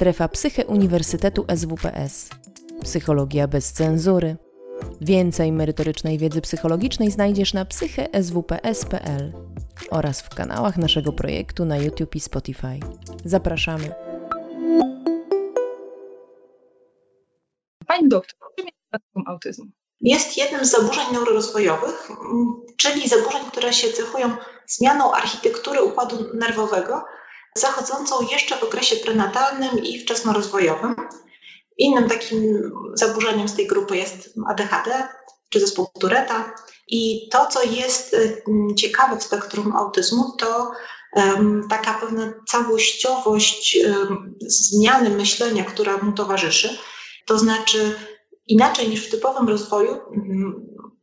Strefa Psyche Uniwersytetu SWPS. Psychologia bez cenzury. Więcej merytorycznej wiedzy psychologicznej znajdziesz na psycheswps.pl oraz w kanałach naszego projektu na YouTube i Spotify. Zapraszamy. Pani doktor, czym jest spektrum autyzmu? Jest jednym z zaburzeń neurorozwojowych, czyli zaburzeń, które się cechują zmianą architektury układu nerwowego, zachodzącą jeszcze w okresie prenatalnym i wczesnorozwojowym. Innym takim zaburzeniem z tej grupy jest ADHD czy zespół Tureta. I to, co jest ciekawe w spektrum autyzmu, to taka pewna całościowość zmiany myślenia, która mu towarzyszy. To znaczy, inaczej niż w typowym rozwoju,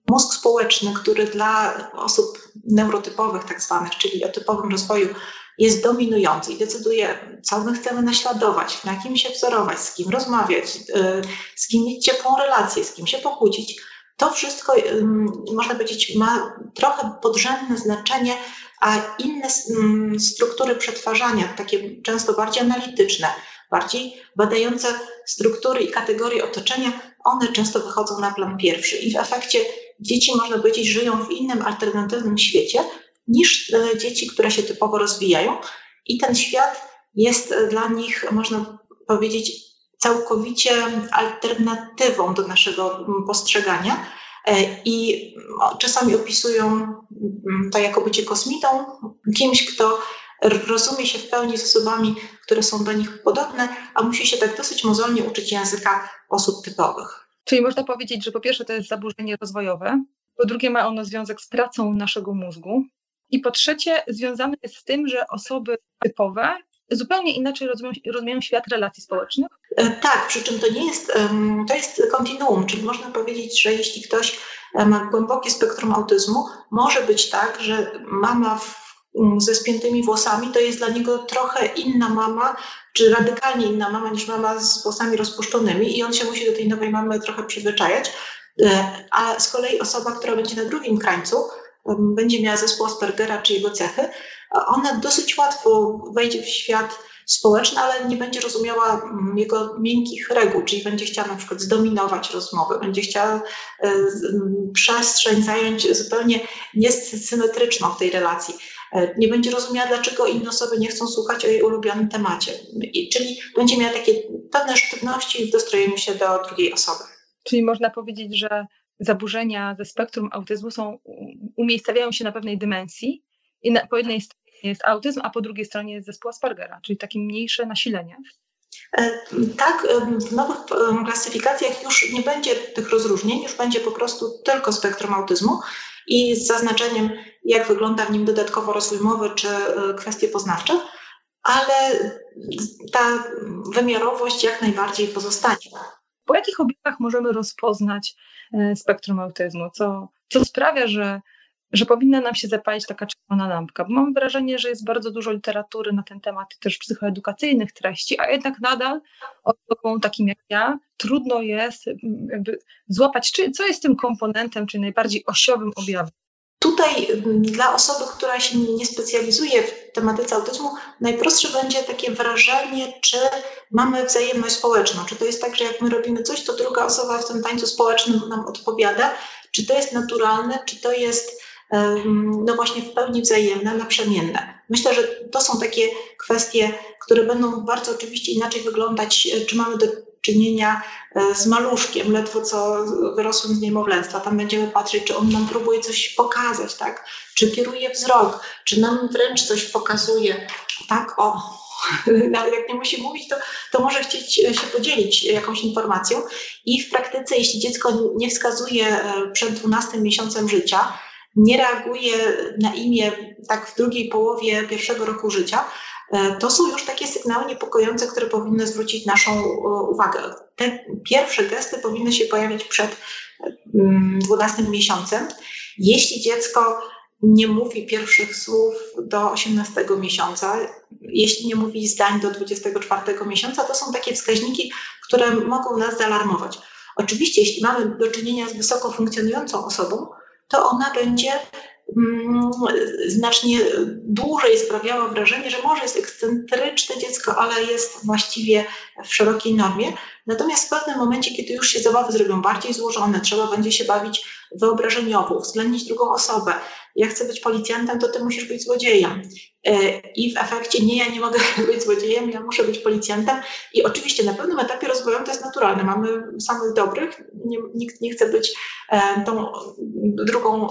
mózg społeczny, który dla osób neurotypowych, tak zwanych, czyli o typowym rozwoju, jest dominujący i decyduje, co my chcemy naśladować, na kim się wzorować, z kim rozmawiać, y, z kim mieć ciepłą relację, z kim się pokłócić. To wszystko, można powiedzieć, ma trochę podrzędne znaczenie, a inne struktury przetwarzania, takie często bardziej analityczne, bardziej badające struktury i kategorie otoczenia, one często wychodzą na plan pierwszy. I w efekcie dzieci, można powiedzieć, żyją w innym, alternatywnym świecie, niż e, dzieci, które się typowo rozwijają. I ten świat jest e, dla nich, można powiedzieć, całkowicie alternatywą do naszego postrzegania. E, I czasami opisują to jako bycie kosmitą, kimś, kto rozumie się w pełni z osobami, które są do nich podobne, a musi się tak dosyć mozolnie uczyć języka osób typowych. Czyli można powiedzieć, że po pierwsze to jest zaburzenie rozwojowe, po drugie ma ono związek z pracą naszego mózgu, i po trzecie, związane jest z tym, że osoby typowe zupełnie inaczej rozumieją, rozumieją świat relacji społecznych? E, tak, przy czym to nie jest, to jest kontinuum, czyli można powiedzieć, że jeśli ktoś e, ma głębokie spektrum autyzmu, może być tak, że mama ze spiętymi włosami to jest dla niego trochę inna mama, czy radykalnie inna mama niż mama z włosami rozpuszczonymi i on się musi do tej nowej mamy trochę przyzwyczajać. E, a z kolei osoba, która będzie na drugim krańcu, będzie miała zespół Aspergera czy jego cechy, ona dosyć łatwo wejdzie w świat społeczny, ale nie będzie rozumiała mm, jego miękkich reguł, czyli będzie chciała na przykład zdominować rozmowę, będzie chciała e, przestrzeń zająć zupełnie niesymetryczną w tej relacji. E, nie będzie rozumiała, dlaczego inne osoby nie chcą słuchać o jej ulubionym temacie. Czyli będzie miała takie pewne sztywności w dostrojeniu się do drugiej osoby. Czyli można powiedzieć, że zaburzenia ze spektrum autyzmu są, umiejscawiają się na pewnej dymensji i na, po jednej stronie jest autyzm, a po drugiej stronie jest zespół Aspergera, czyli takie mniejsze nasilenie. E, tak, e, w nowych e, klasyfikacjach już nie będzie tych rozróżnień, już będzie po prostu tylko spektrum autyzmu i z zaznaczeniem, jak wygląda w nim dodatkowo rozwój mowy czy kwestie poznawcze, ale ta wymiarowość jak najbardziej pozostanie. Po jakich objawach możemy rozpoznać e, spektrum autyzmu? Co, co sprawia, że, że powinna nam się zapalić taka czerwona lampka? Bo mam wrażenie, że jest bardzo dużo literatury na ten temat, też psychoedukacyjnych treści, a jednak nadal osobom takim jak ja trudno jest jakby złapać, czy, co jest tym komponentem, czy najbardziej osiowym objawem. Tutaj mm, dla osoby, która się nie specjalizuje w tematyce autyzmu, najprostsze będzie takie wrażenie, czy mamy wzajemność społeczną. Czy to jest tak, że jak my robimy coś, to druga osoba w tym tańcu społecznym nam odpowiada, czy to jest naturalne, czy to jest no właśnie w pełni wzajemne, naprzemienne. Myślę, że to są takie kwestie, które będą bardzo oczywiście inaczej wyglądać, czy mamy do czynienia e, z maluszkiem, ledwo co wyrosłym z niemowlęctwa. Tam będziemy patrzeć, czy on nam próbuje coś pokazać, tak? Czy kieruje wzrok, czy nam wręcz coś pokazuje, tak? O, nawet jak nie musi mówić, to, to może chcieć się podzielić jakąś informacją. I w praktyce, jeśli dziecko nie wskazuje e, przed 12 miesiącem życia, nie reaguje na imię tak w drugiej połowie pierwszego roku życia, E, to są już takie sygnały niepokojące, które powinny zwrócić naszą e, uwagę. Te pierwsze gesty powinny się pojawić przed 12 mm, miesiącem. Jeśli dziecko nie mówi pierwszych słów do 18 miesiąca, jeśli nie mówi zdań do 24 miesiąca, to są takie wskaźniki, które mogą nas zaalarmować. Oczywiście, jeśli mamy do czynienia z wysoko funkcjonującą osobą, to ona będzie mm, znacznie dłużej sprawiała wrażenie, że może jest ekscentryczne dziecko, ale jest właściwie w szerokiej normie. Natomiast w pewnym momencie, kiedy już się zabawy zrobią bardziej złożone, trzeba będzie się bawić wyobrażeniowo, uwzględnić drugą osobę. Ja chcę być policjantem, to ty musisz być złodziejem. E, I w efekcie nie, ja nie mogę być złodziejem, ja muszę być policjantem. I oczywiście na pewnym etapie rozwojowym to jest naturalne. Mamy samych dobrych, nie, nikt nie chce być e, tą drugą,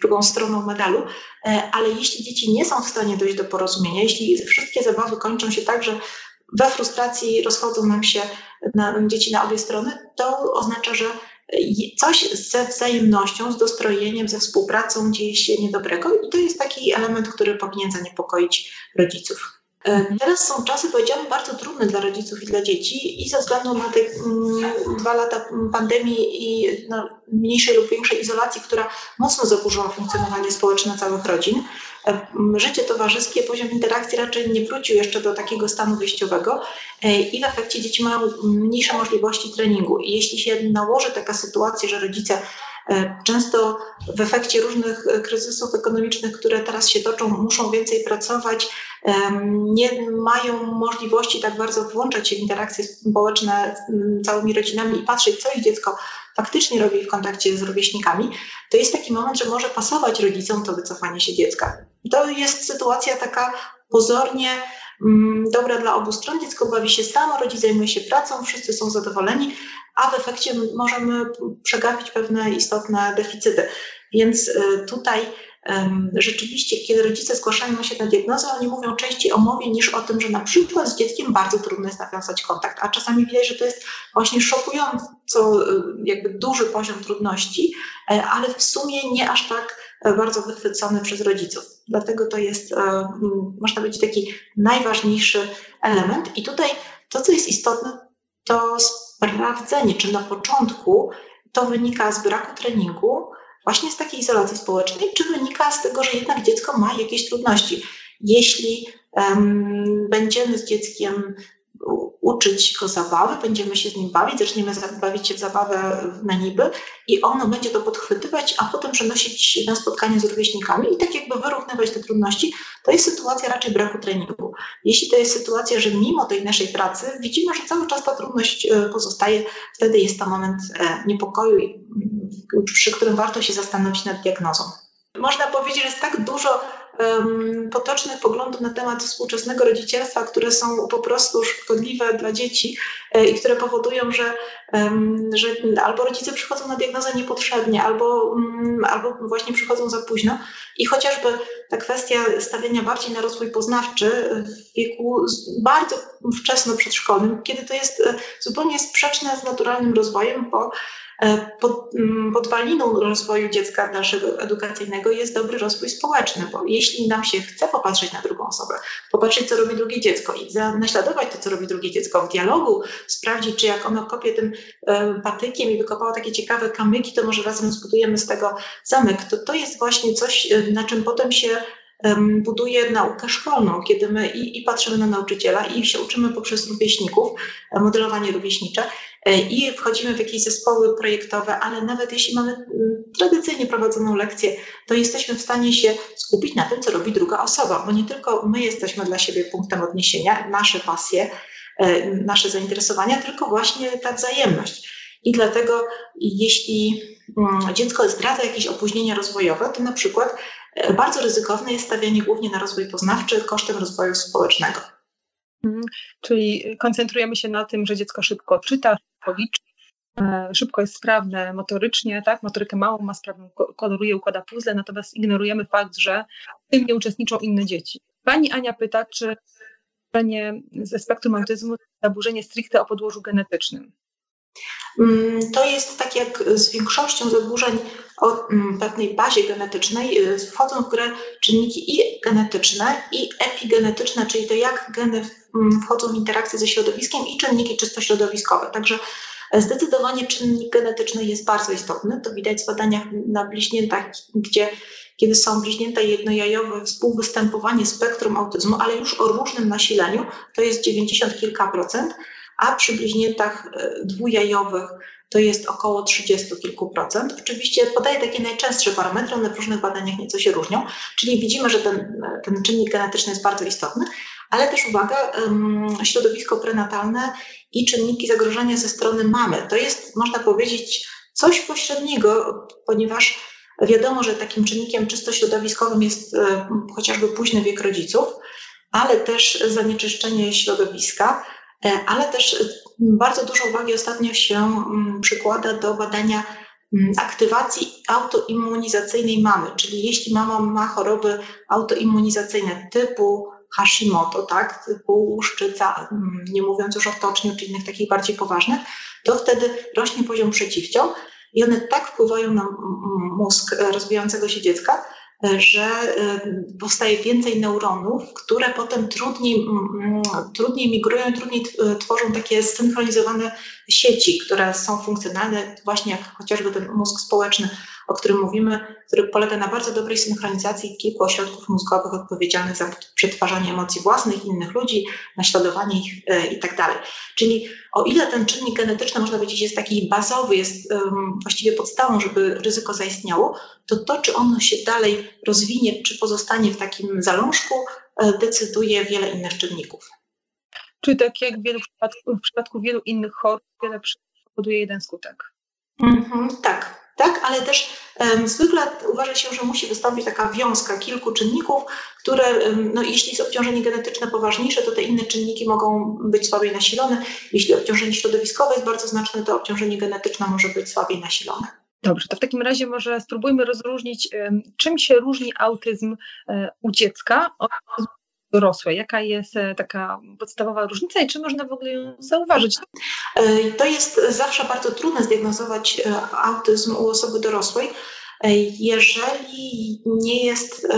drugą stroną medalu, e, ale jeśli dzieci nie są w stanie dojść do porozumienia, jeśli wszystkie zabawy kończą się tak, że we frustracji rozchodzą nam się na, dzieci na obie strony, to oznacza, że coś ze wzajemnością, z dostrojeniem, ze współpracą dzieje się niedobrego i to jest taki element, który powinien zaniepokoić rodziców. E, teraz są czasy, powiedziałabym, bardzo trudne dla rodziców i dla dzieci i ze względu na te mm, dwa lata pandemii i no, mniejszej lub większej izolacji, która mocno zaburzyła funkcjonowanie społeczne całych rodzin. Życie towarzyskie, poziom interakcji raczej nie wrócił jeszcze do takiego stanu wyjściowego e, i w efekcie dzieci mają mniejsze możliwości treningu. I jeśli się nałoży taka sytuacja, że rodzice często w efekcie różnych e, kryzysów ekonomicznych, które teraz się toczą, muszą więcej pracować, nie mają możliwości tak bardzo włączać się w interakcje społeczne z całymi rodzinami i patrzeć, co ich dziecko faktycznie robi w kontakcie z rówieśnikami, to jest taki moment, że może pasować rodzicom to wycofanie się dziecka. To jest sytuacja taka pozornie mm, dobra dla obu stron. Dziecko bawi się samo, rodzic zajmuje się pracą, wszyscy są zadowoleni, a w efekcie możemy przegapić pewne istotne deficyty. Więc y, tutaj rzeczywiście, kiedy rodzice zgłaszają się na diagnozę, oni mówią częściej o mowie niż o tym, że na przykład z dzieckiem bardzo trudno jest nawiązać kontakt, a czasami widać, że to jest właśnie szokująco y, jakby duży poziom trudności, e, ale w sumie nie aż tak e, bardzo wychwycony przez rodziców. Dlatego to jest, e, można powiedzieć, taki najważniejszy element. I tutaj to, co jest istotne, to sprawdzenie, czy na początku to wynika z braku treningu, właśnie z takiej izolacji społecznej, czy wynika z tego, że jednak dziecko ma jakieś trudności. Jeśli um, będziemy z dzieckiem uczyć go zabawy, będziemy się z nim bawić, zaczniemy bawić się w zabawę na niby i ono będzie to podchwytywać, a potem przenosić na spotkanie z rówieśnikami i tak jakby wyrównywać te trudności, to jest sytuacja raczej braku treningu. Jeśli to jest sytuacja, że mimo tej naszej pracy widzimy, że cały czas ta trudność e, pozostaje, wtedy jest to moment e, niepokoju, przy którym warto się zastanowić nad diagnozą. Można powiedzieć, że jest tak dużo potocznych poglądów na temat współczesnego rodzicielstwa, które są po prostu szkodliwe dla dzieci e, i które powodują, że, że albo rodzice przychodzą na diagnozę niepotrzebnie, albo, mm, albo właśnie przychodzą za późno. I chociażby ta kwestia stawiania bardziej na rozwój poznawczy w wieku bardzo wczesno przedszkolnym, kiedy to jest e, zupełnie sprzeczne z naturalnym rozwojem, bo E, pod, mm, podwaliną rozwoju dziecka naszego edukacyjnego jest dobry rozwój społeczny, bo jeśli nam się chce popatrzeć na drugą osobę, popatrzeć, co robi drugie dziecko i naśladować to, co robi drugie dziecko w dialogu, sprawdzić, czy jak ono kopie tym e, patykiem i wykopało takie ciekawe kamyki, to może razem zbudujemy z tego zamek. To, to jest właśnie coś, e, na czym potem się buduje naukę szkolną, kiedy my i, i, patrzymy na nauczyciela i się uczymy poprzez rówieśników, modelowanie rówieśnicze E, i wchodzimy w jakieś zespoły projektowe, ale nawet jeśli mamy tradycyjnie prowadzoną lekcję, to jesteśmy w stanie się skupić na tym, co robi druga osoba, bo nie tylko my jesteśmy dla siebie punktem odniesienia, nasze pasje, e, nasze zainteresowania, tylko właśnie ta wzajemność. I dlatego, jeśli mm, dziecko zdradza jakieś opóźnienia rozwojowe, to na przykład e, bardzo ryzykowne jest stawianie głównie na rozwój poznawczy kosztem rozwoju społecznego. Mhm. Czyli koncentrujemy się na tym, że dziecko szybko czyta, szybko liczy, e, szybko jest sprawne motorycznie, tak? Motorykę małą ma sprawną, koloruje, układa puzzle, natomiast ignorujemy fakt, że w tym nie uczestniczą inne dzieci. Pani Ania pyta, czy zaburzenie ze spektrum autyzmu zaburzenie stricte o podłożu genetycznym. Mm, to jest tak jak z większością zaburzeń o mm, pewnej bazie genetycznej, y, wchodzą w grę czynniki i genetyczne, i epigenetyczne, czyli to jak geny mm, wchodzą w interakcję ze środowiskiem, i czynniki czysto środowiskowe. Także zdecydowanie czynnik genetyczny jest bardzo istotny. To widać w badaniach na bliźniętach, gdzie kiedy są bliźnięta jednojajowe, współwystępowanie spektrum autyzmu, ale już o różnym nasileniu, to jest 90 kilka procent a przy bliźniętach dwujajowych to jest około 30 kilku procent. Oczywiście podaję takie najczęstsze parametry, one w różnych badaniach nieco się różnią, czyli widzimy, że ten, ten czynnik genetyczny jest bardzo istotny, ale też uwaga, środowisko prenatalne i czynniki zagrożenia ze strony mamy. To jest, można powiedzieć, coś pośredniego, ponieważ wiadomo, że takim czynnikiem czysto środowiskowym jest e, chociażby późny wiek rodziców, ale też zanieczyszczenie środowiska, e, ale też bardzo dużo uwagi ostatnio się mm, przykłada do badania mm, aktywacji autoimmunizacyjnej mamy, czyli jeśli mama ma choroby autoimmunizacyjne typu Hashimoto, tak, typu łuszczyca, mm, nie mówiąc już o toczniu czy innych takich bardziej poważnych, to wtedy rośnie poziom przeciwciał i one tak wpływają na mózg rozwijającego się dziecka, że e, powstaje więcej neuronów, które potem trudniej, trudniej migrują, trudniej tworzą takie zsynchronizowane sieci, które są funkcjonalne, właśnie jak chociażby ten mózg społeczny, o którym mówimy, który polega na bardzo dobrej synchronizacji kilku ośrodków mózgowych odpowiedzialnych za przetwarzanie emocji własnych, innych ludzi, naśladowanie ich e, i tak. Czyli o ile ten czynnik genetyczny, można powiedzieć, jest taki bazowy, jest um, właściwie podstawą, żeby ryzyko zaistniało, to to, czy ono się dalej rozwinie, czy pozostanie w takim zalążku, e, decyduje wiele innych czynników. Czyli tak jak w, wielu przypadku, w przypadku wielu innych chorób, wiele powoduje jeden skutek. Mhm, tak, tak, ale też um, zwykle uważa się, że musi wystąpić taka wiązka kilku czynników, które, um, no, jeśli jest obciążenie genetyczne poważniejsze, to te inne czynniki mogą być słabiej nasilone. Jeśli obciążenie środowiskowe jest bardzo znaczne, to obciążenie genetyczne może być słabiej nasilone. Dobrze, to w takim razie może spróbujmy rozróżnić, czym się różni autyzm e, u dziecka od dorosłej? Jaka jest e, taka podstawowa różnica i czy można w ogóle ją zauważyć? E, to jest zawsze bardzo trudne zdiagnozować e, autyzm u osoby dorosłej. Jeżeli nie, jest,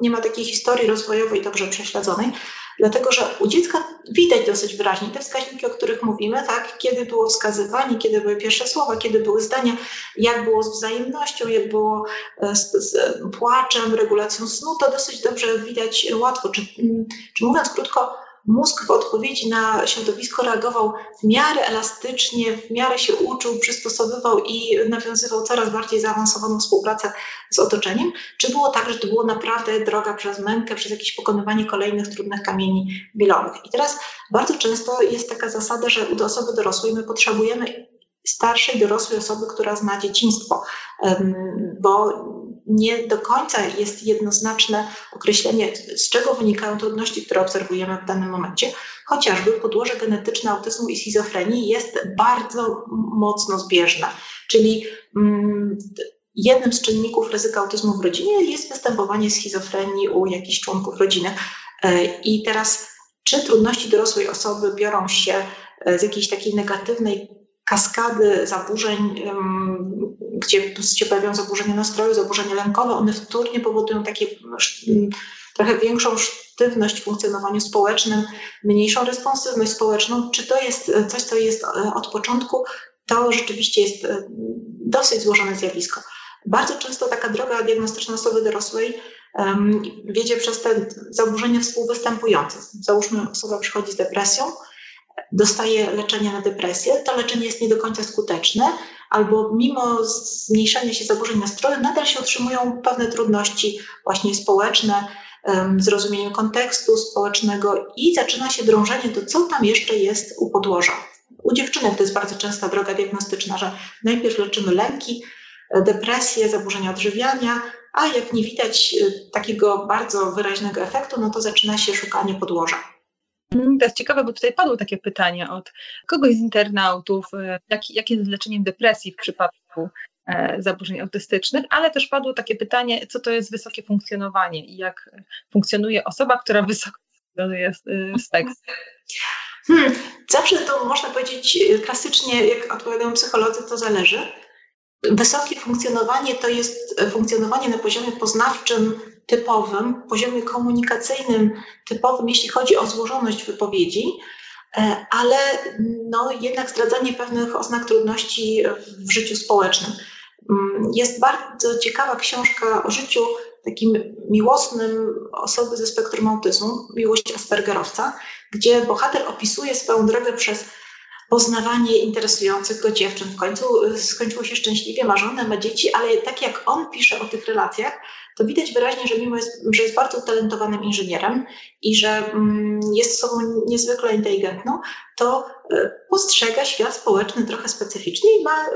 nie ma takiej historii rozwojowej dobrze prześledzonej, Dlatego, że u dziecka widać dosyć wyraźnie te wskaźniki, o których mówimy, tak? kiedy było wskazywanie, kiedy były pierwsze słowa, kiedy były zdania, jak było z wzajemnością, jak było e, z, z płaczem, regulacją snu, to dosyć dobrze widać łatwo. Czy, mm, czy mówiąc krótko, mózg w odpowiedzi na środowisko reagował w miarę elastycznie, w miarę się uczył, przystosowywał i nawiązywał coraz bardziej zaawansowaną współpracę z otoczeniem? Czy było tak, że to było naprawdę droga przez mękę, przez jakieś pokonywanie kolejnych trudnych kamieni milowych? I teraz bardzo często jest taka zasada, że u osoby dorosłej my potrzebujemy starszej, dorosłej osoby, która zna dzieciństwo, bo nie do końca jest jednoznaczne określenie, z czego wynikają trudności, które obserwujemy w danym momencie. Chociażby podłoże genetyczne autyzmu i schizofrenii jest bardzo mocno zbieżne, czyli mm, jednym z czynników ryzyka autyzmu w rodzinie jest występowanie schizofrenii u jakichś członków rodziny. E, I teraz, czy trudności dorosłej osoby biorą się e, z jakiejś takiej negatywnej kaskady zaburzeń, gdzie się pojawiają zaburzenia nastroju, zaburzenia lękowe, one wtórnie powodują takie trochę większą sztywność w funkcjonowaniu społecznym, mniejszą responsywność społeczną. Czy to jest coś, co jest e, od początku, to rzeczywiście jest e, dosyć złożone zjawisko. Bardzo często taka droga diagnostyczna osoby dorosłej um, wiedzie przez te zaburzenia współwystępujące. Załóżmy, osoba przychodzi z depresją, dostaje leczenie na depresję, to leczenie jest nie do końca skuteczne, albo mimo zmniejszenia się zaburzeń nastroju, nadal się utrzymują pewne trudności właśnie społeczne, zrozumieniu kontekstu społecznego i zaczyna się drążenie do co tam jeszcze jest u podłoża. U dziewczynek to jest bardzo częsta droga diagnostyczna, że najpierw leczymy lęki, depresję, zaburzenia odżywiania, a jak nie widać e, takiego bardzo wyraźnego efektu, no to zaczyna się szukanie podłoża. Mm, to jest ciekawe, bo tutaj padło takie pytanie od kogoś z internautów, e, jak, jak jest z leczeniem depresji w przypadku e, zaburzeń autystycznych, ale też padło takie pytanie, co to jest wysokie funkcjonowanie i jak funkcjonuje osoba, która wysoko funkcjonuje z tekstu. Hmm, zawsze to można powiedzieć klasycznie, jak odpowiadają psycholodzy, to zależy. Wysokie funkcjonowanie to jest funkcjonowanie na poziomie poznawczym typowym, poziomie komunikacyjnym typowym, jeśli chodzi o złożoność wypowiedzi, e, ale no, jednak zdradzanie pewnych oznak trudności w życiu społecznym. Mm, jest bardzo ciekawa książka o życiu takim miłosnym osoby ze spektrum autyzmu, miłość Aspergerowca, gdzie bohater opisuje swoją drogę przez poznawanie interesujących go dziewczyn. W końcu skończyło się szczęśliwie, ma żonę, ma dzieci, ale tak jak on pisze o tych relacjach, to widać wyraźnie, że mimo, jest, że jest bardzo utalentowanym inżynierem i że mm, jest osobą niezwykle inteligentną, to e, postrzega świat społeczny trochę specyficznie i ma,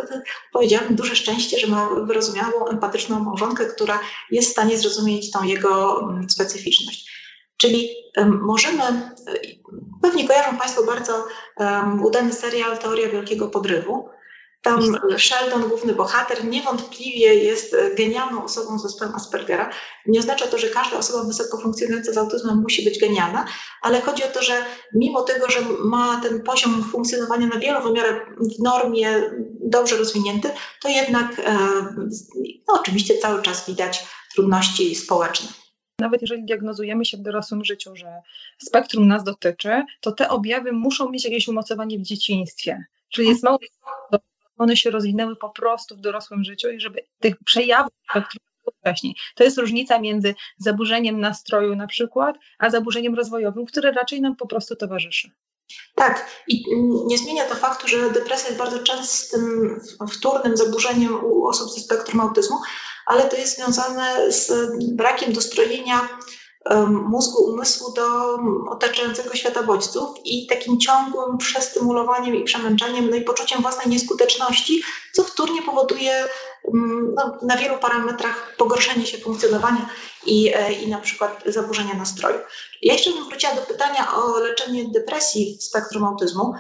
powiedziałabym, duże szczęście, że ma wyrozumiałą, empatyczną małżonkę, która jest w stanie zrozumieć tą jego mm, specyficzność. Czyli możemy, pewnie kojarzą Państwo bardzo udany serial Teoria Wielkiego Podrywu. Tam Sheldon, główny bohater, niewątpliwie jest genialną osobą z zespołem Aspergera. Nie oznacza to, że każda osoba wysoko funkcjonująca z autyzmem musi być genialna, ale chodzi o to, że mimo tego, że ma ten poziom funkcjonowania na wielu wymiarach w normie dobrze rozwinięty, to jednak e, no, oczywiście cały czas widać trudności społeczne nawet jeżeli diagnozujemy się w dorosłym życiu, że spektrum nas dotyczy, to te objawy muszą mieć jakieś umocowanie w dzieciństwie. Czyli jest mało, one się rozwinęły po prostu w dorosłym życiu i żeby tych przejawów spektrum wcześniej. To jest różnica między zaburzeniem nastroju na przykład, a zaburzeniem rozwojowym, które raczej nam po prostu towarzyszy. Tak, i nie zmienia to faktu, że depresja jest bardzo częstym wtórnym zaburzeniem u osób ze spektrum autyzmu, ale to jest związane z brakiem dostrojenia mózgu, umysłu do otaczającego świata bodźców i takim ciągłym przestymulowaniem i przemęczeniem, no i poczuciem własnej nieskuteczności, co wtórnie powoduje no, na wielu parametrach pogorszenie się funkcjonowania i, e, i na przykład zaburzenia nastroju. Ja jeszcze bym wróciła do pytania o leczenie depresji w spektrum autyzmu.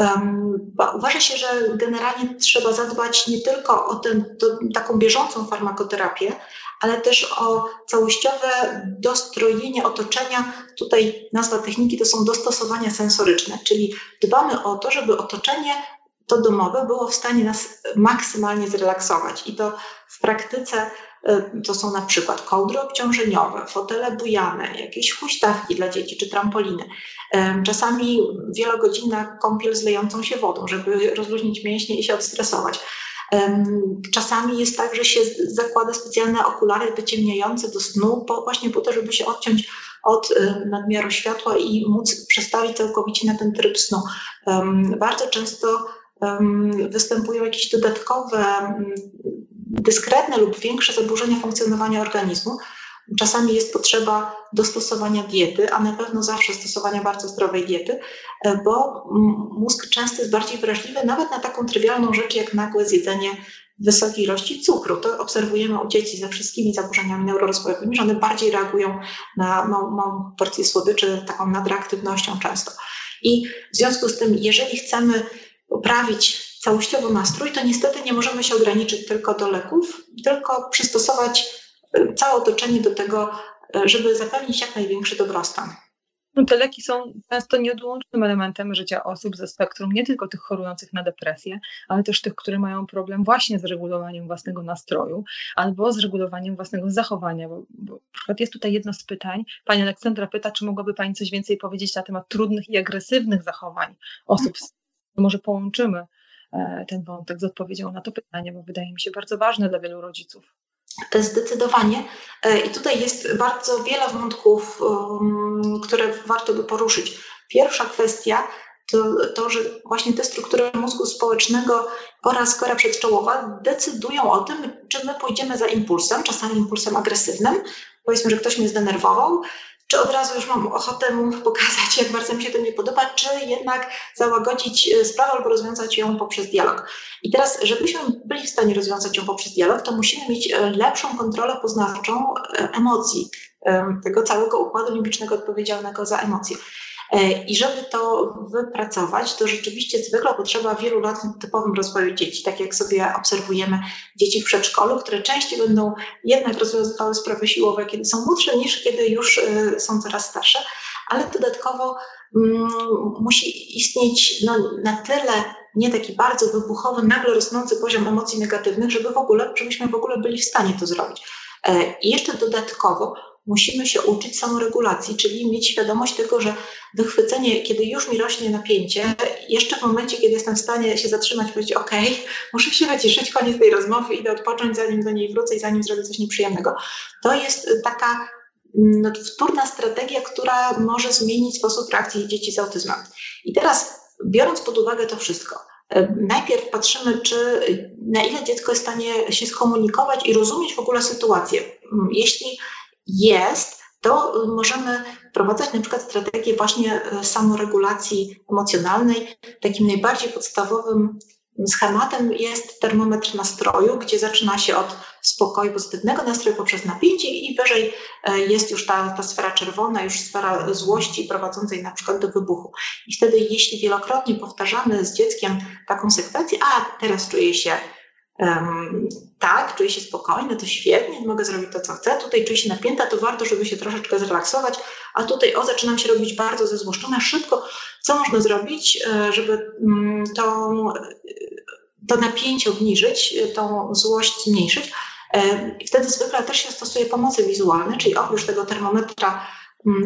Um, uważa się, że generalnie trzeba zadbać nie tylko o ten, to, taką bieżącą farmakoterapię, ale też o całościowe dostrojenie otoczenia. Tutaj nazwa techniki to są dostosowania sensoryczne, czyli dbamy o to, żeby otoczenie to domowe było w stanie nas maksymalnie zrelaksować. I to w praktyce y, to są na przykład kołdry obciążeniowe, fotele bujane, jakieś huśtawki dla dzieci czy trampoliny. Czasami wielogodzinna kąpiel z lejącą się wodą, żeby rozluźnić mięśnie i się odstresować. Czasami jest tak, że się zakłada specjalne okulary wyciemniające do snu, po, właśnie po to, żeby się odciąć od y, nadmiaru światła i móc przestawić całkowicie na ten tryb snu. Bardzo często występują jakieś dodatkowe, dyskretne lub większe zaburzenia funkcjonowania organizmu. Czasami jest potrzeba dostosowania diety, a na pewno zawsze stosowania bardzo zdrowej diety, e, bo mózg często jest bardziej wrażliwy nawet na taką trywialną rzecz jak nagłe zjedzenie wysokiej ilości cukru. To obserwujemy u dzieci ze wszystkimi zaburzeniami neurorozwojowymi, że one bardziej reagują na małą, małą porcję słodyczy, taką nadreaktywnością często. I w związku z tym, jeżeli chcemy poprawić całościowo nastrój, to niestety nie możemy się ograniczyć tylko do leków, tylko przystosować e, całe otoczenie do tego, e, żeby zapewnić jak największy dobrostan. No te leki są często nieodłącznym elementem życia osób ze spektrum, nie tylko tych chorujących na depresję, ale też tych, które mają problem właśnie z regulowaniem własnego nastroju albo z regulowaniem własnego zachowania. Bo, bo na przykład jest tutaj jedno z pytań. Pani Aleksandra pyta, czy mogłaby Pani coś więcej powiedzieć na temat trudnych i agresywnych zachowań osób z może połączymy e, ten wątek z odpowiedzią na to pytanie, bo wydaje mi się bardzo ważne dla wielu rodziców. Zdecydowanie. E, I tutaj jest bardzo wiele wątków, um, które warto by poruszyć. Pierwsza kwestia to, to, że właśnie te struktury mózgu społecznego oraz kora przedczołowa decydują o tym, czy my pójdziemy za impulsem, czasami impulsem agresywnym. Powiedzmy, że ktoś mnie zdenerwował, czy od razu już mam ochotę mu pokazać, jak bardzo mi się to nie podoba, czy jednak załagodzić e, sprawę albo rozwiązać ją poprzez dialog. I teraz, żebyśmy byli w stanie rozwiązać ją poprzez dialog, to musimy mieć e, lepszą kontrolę poznawczą e, emocji, tego całego układu limbicznego odpowiedzialnego za emocje. E, I żeby to wypracować, to rzeczywiście zwykle potrzeba wielu lat w typowym rozwoju dzieci. Tak jak sobie obserwujemy dzieci w przedszkolu, które częściej będą jednak rozwiązywały sprawy siłowe, kiedy są młodsze, niż kiedy już e, są coraz starsze. Ale dodatkowo mm, musi istnieć no, na tyle nie taki bardzo wybuchowy, nagle rosnący poziom emocji negatywnych, żeby w ogóle, żebyśmy w ogóle byli w stanie to zrobić. E, I jeszcze dodatkowo musimy się uczyć samoregulacji, czyli mieć świadomość tego, że wychwycenie, kiedy już mi rośnie napięcie, jeszcze w momencie, kiedy jestem w stanie się zatrzymać powiedzieć, OK, muszę się wyciszyć, koniec tej rozmowy, idę odpocząć, zanim do niej wrócę i zanim zrobię coś nieprzyjemnego. To jest taka no, wtórna strategia, która może zmienić sposób reakcji dzieci z autyzmem. I teraz biorąc pod uwagę to wszystko, najpierw patrzymy, czy na ile dziecko jest w stanie się skomunikować i rozumieć w ogóle sytuację. Jeśli jest, to możemy wprowadzać na przykład strategię właśnie samoregulacji emocjonalnej. Takim najbardziej podstawowym Schematem jest termometr nastroju, gdzie zaczyna się od spokoju, pozytywnego nastroju poprzez napięcie i wyżej e, jest już ta, ta sfera czerwona, już sfera złości prowadzącej na przykład do wybuchu. I wtedy, jeśli wielokrotnie powtarzamy z dzieckiem taką sekwencję, a teraz czuję się um, tak, czuję się spokojny, to świetnie, mogę zrobić to, co chcę, tutaj czuję się napięta, to warto, żeby się troszeczkę zrelaksować, a tutaj, o, zaczynam się robić bardzo zezłoszczona, szybko, co można zrobić, e, żeby mm, to, to napięcie obniżyć, tą złość zmniejszyć. E, wtedy zwykle też się stosuje pomocy wizualne, czyli oprócz tego termometra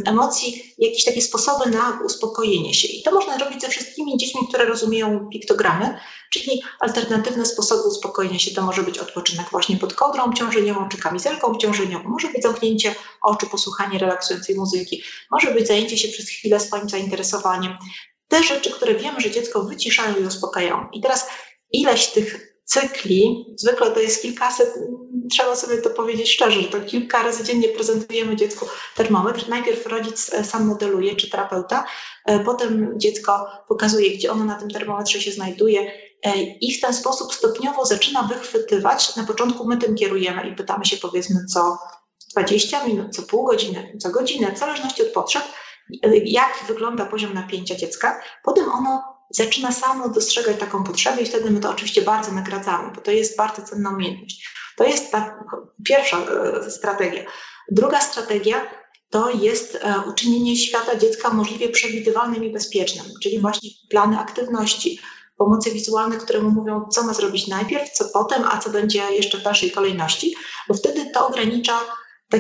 emocji, jakieś takie sposoby na uspokojenie się. I to można robić ze wszystkimi dziećmi, które rozumieją piktogramy, czyli alternatywne sposoby uspokojenia się. To może być odpoczynek właśnie pod kołdrą obciążeniową czy kamizelką obciążeniową, może być zamknięcie oczu, posłuchanie relaksującej muzyki, może być zajęcie się przez chwilę swoim zainteresowaniem. Te rzeczy, które wiemy, że dziecko wyciszają i uspokajają. I teraz ileś tych cykli, zwykle to jest kilkaset, trzeba sobie to powiedzieć szczerze, że to kilka razy dziennie prezentujemy dziecku termometr. Najpierw rodzic e, sam modeluje, czy terapeuta, e, potem dziecko pokazuje, gdzie ono na tym termometrze się znajduje e, i w ten sposób stopniowo zaczyna wychwytywać. Na początku my tym kierujemy i pytamy się powiedzmy co 20 minut, co pół godziny, co godzinę, w zależności od potrzeb, jak wygląda poziom napięcia dziecka. Potem ono zaczyna samo dostrzegać taką potrzebę i wtedy my to oczywiście bardzo nagradzamy, bo to jest bardzo cenna umiejętność. To jest ta pierwsza e, strategia. Druga strategia to jest e, uczynienie świata dziecka możliwie przewidywalnym i bezpiecznym, czyli właśnie plany aktywności, pomocy wizualne, które mu mówią, co ma zrobić najpierw, co potem, a co będzie jeszcze w dalszej kolejności, bo wtedy to ogranicza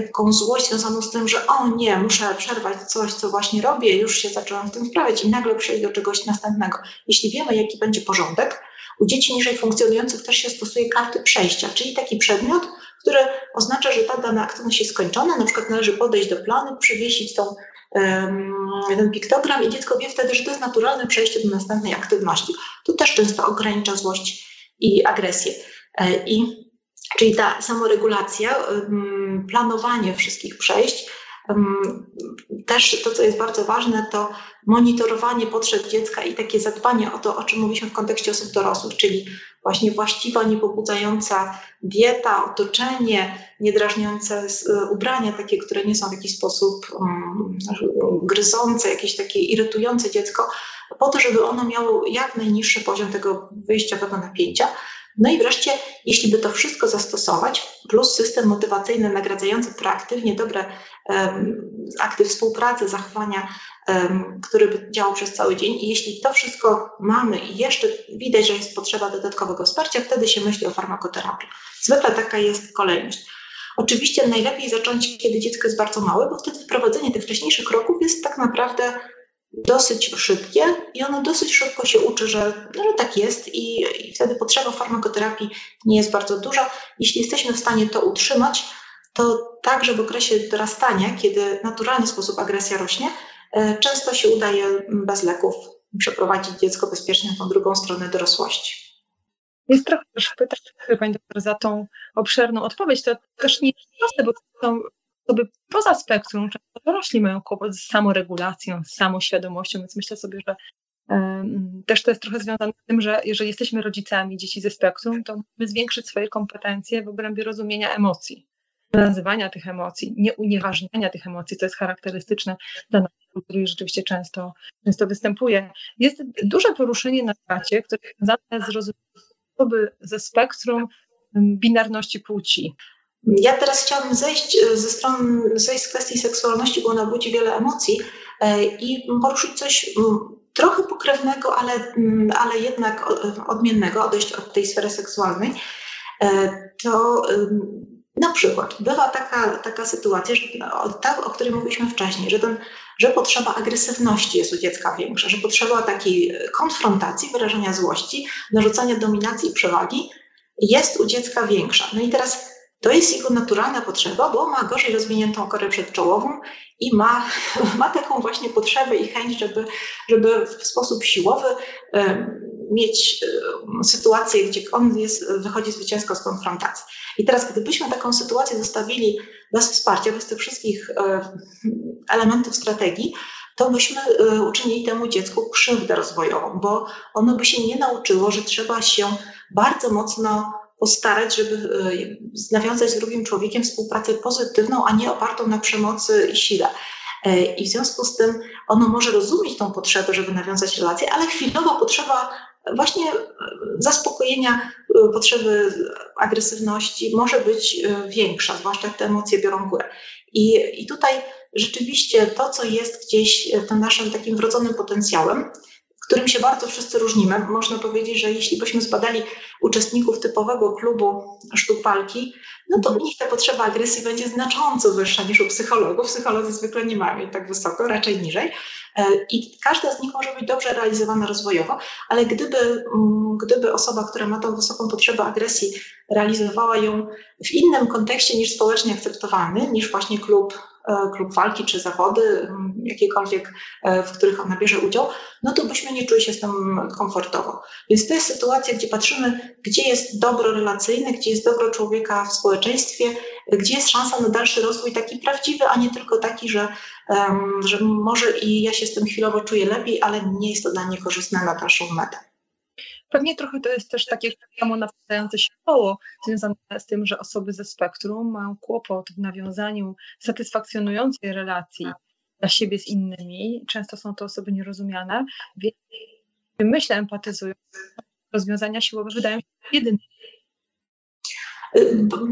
taką złość związaną z tym, że o nie, muszę przerwać coś, co właśnie robię, już się zaczęłam w tym sprawiać i nagle przejść do czegoś następnego. Jeśli wiemy, jaki będzie porządek, u dzieci niżej funkcjonujących też się stosuje karty przejścia, czyli taki przedmiot, który oznacza, że ta dana aktywność jest skończona, na przykład należy podejść do planu, przywiesić tą, ten piktogram i dziecko wie wtedy, że to jest naturalne przejście do następnej aktywności. To też często ogranicza złość i agresję. E, I Czyli ta samoregulacja, planowanie wszystkich przejść. Też to, co jest bardzo ważne, to monitorowanie potrzeb dziecka i takie zadbanie o to, o czym mówiliśmy w kontekście osób dorosłych, czyli właśnie właściwa, niepobudzająca dieta, otoczenie, niedrażniące ubrania, takie, które nie są w jakiś sposób gryzące, jakieś takie irytujące dziecko, po to, żeby ono miało jak najniższy poziom tego wyjściowego napięcia. No i wreszcie, jeśli by to wszystko zastosować, plus system motywacyjny nagradzający proaktywnie dobre um, akty współpracy, zachowania, um, który by działał przez cały dzień, i jeśli to wszystko mamy i jeszcze widać, że jest potrzeba dodatkowego wsparcia, wtedy się myśli o farmakoterapii. Zwykle taka jest kolejność. Oczywiście najlepiej zacząć, kiedy dziecko jest bardzo małe, bo wtedy wprowadzenie tych wcześniejszych kroków jest tak naprawdę dosyć szybkie i ono dosyć szybko się uczy, że, no, że tak jest i, i wtedy potrzeba farmakoterapii nie jest bardzo duża. Jeśli jesteśmy w stanie to utrzymać, to także w okresie dorastania, kiedy w naturalny sposób agresja rośnie, e, często się udaje bez leków przeprowadzić dziecko bezpiecznie na tą drugą stronę dorosłości. Jest trochę też pytać Pani doktor za tą obszerną odpowiedź. To też nie jest proste, bo to są osoby poza spektrum, często dorośli mają kłopot z samoregulacją, z samoświadomością, więc myślę sobie, że też to jest trochę związane z tym, że jeżeli jesteśmy rodzicami dzieci ze spektrum, to musimy zwiększyć swoje kompetencje w obrębie rozumienia emocji, nazywania tych emocji, nie unieważniania tych emocji, co jest charakterystyczne dla naszej kultury i rzeczywiście często, często występuje. Jest duże poruszenie na świecie, które jest związane z rozumieniem osoby ze spektrum binarności płci. Ja teraz chciałabym zejść e, ze strony, zejść z kwestii seksualności, bo ona budzi wiele emocji e, i poruszyć coś trochę pokrewnego, ale, ale jednak odmiennego, odejść od tej sfery seksualnej. E, to na przykład bywa taka, taka sytuacja, że, ta, o której mówiliśmy wcześniej, że, ten, że potrzeba agresywności jest u dziecka większa, że potrzeba takiej konfrontacji, wyrażenia złości, narzucania dominacji i przewagi jest u dziecka większa. No i teraz To jest jego naturalna potrzeba, bo ma gorzej rozwiniętą korę przedczołową i ma, ma taką właśnie potrzebę i chęć, żeby, żeby w sposób siłowy mieć sytuację, gdzie on jest, wychodzi zwycięsko z konfrontacji. I teraz, gdybyśmy taką sytuację zostawili bez wsparcia, bez tych wszystkich elementów strategii, to byśmy uczynili temu dziecku krzywdę rozwojową, bo ono by się nie nauczyło, że trzeba się bardzo mocno postarać, żeby e, nawiązać z drugim człowiekiem współpracę pozytywną, a nie opartą na przemocy i sile. E, I w związku z tym ono może rozumieć tą potrzebę, żeby nawiązać relacje, ale chwilowo potrzeba właśnie e, zaspokojenia potrzeby agresywności może być większa, zwłaszcza te emocje biorą górę. I, I tutaj rzeczywiście to, co jest gdzieś tym naszym takim wrodzonym potencjałem, którym się bardzo wszyscy różnimy. Można powiedzieć, że jeśli byśmy zbadali uczestników typowego klubu sztuk walki, no to u nich ta potrzeba agresji będzie znacząco wyższa niż u psychologów. Psycholodzy zwykle nie mają jej tak wysoko, raczej niżej. E, I każda z nich może być dobrze realizowana rozwojowo, ale gdyby, mm, gdyby osoba, która ma tą wysoką potrzebę agresji, realizowała ją w innym kontekście niż społecznie akceptowany, niż właśnie klub E, klub walki czy zawody, jakiekolwiek, e, w których ona bierze udział, no to byśmy nie czuli się z tym komfortowo. Więc to jest sytuacja, gdzie patrzymy, gdzie jest dobro relacyjne, gdzie jest dobro człowieka w społeczeństwie, gdzie jest szansa na dalszy rozwój taki prawdziwy, a nie tylko taki, że, że może i ja się z tym chwilowo czuję lepiej, ale nie jest to dla mnie korzystne na dalszą metę. Pewnie trochę to jest też takie samo napędzające się koło, związane z tym, że osoby ze spektrum mają kłopot w nawiązaniu satysfakcjonującej relacji dla siebie z innymi. Często są to osoby nierozumiane, więc myślę, empatyzują, rozwiązania siłowe wydają się jedyne.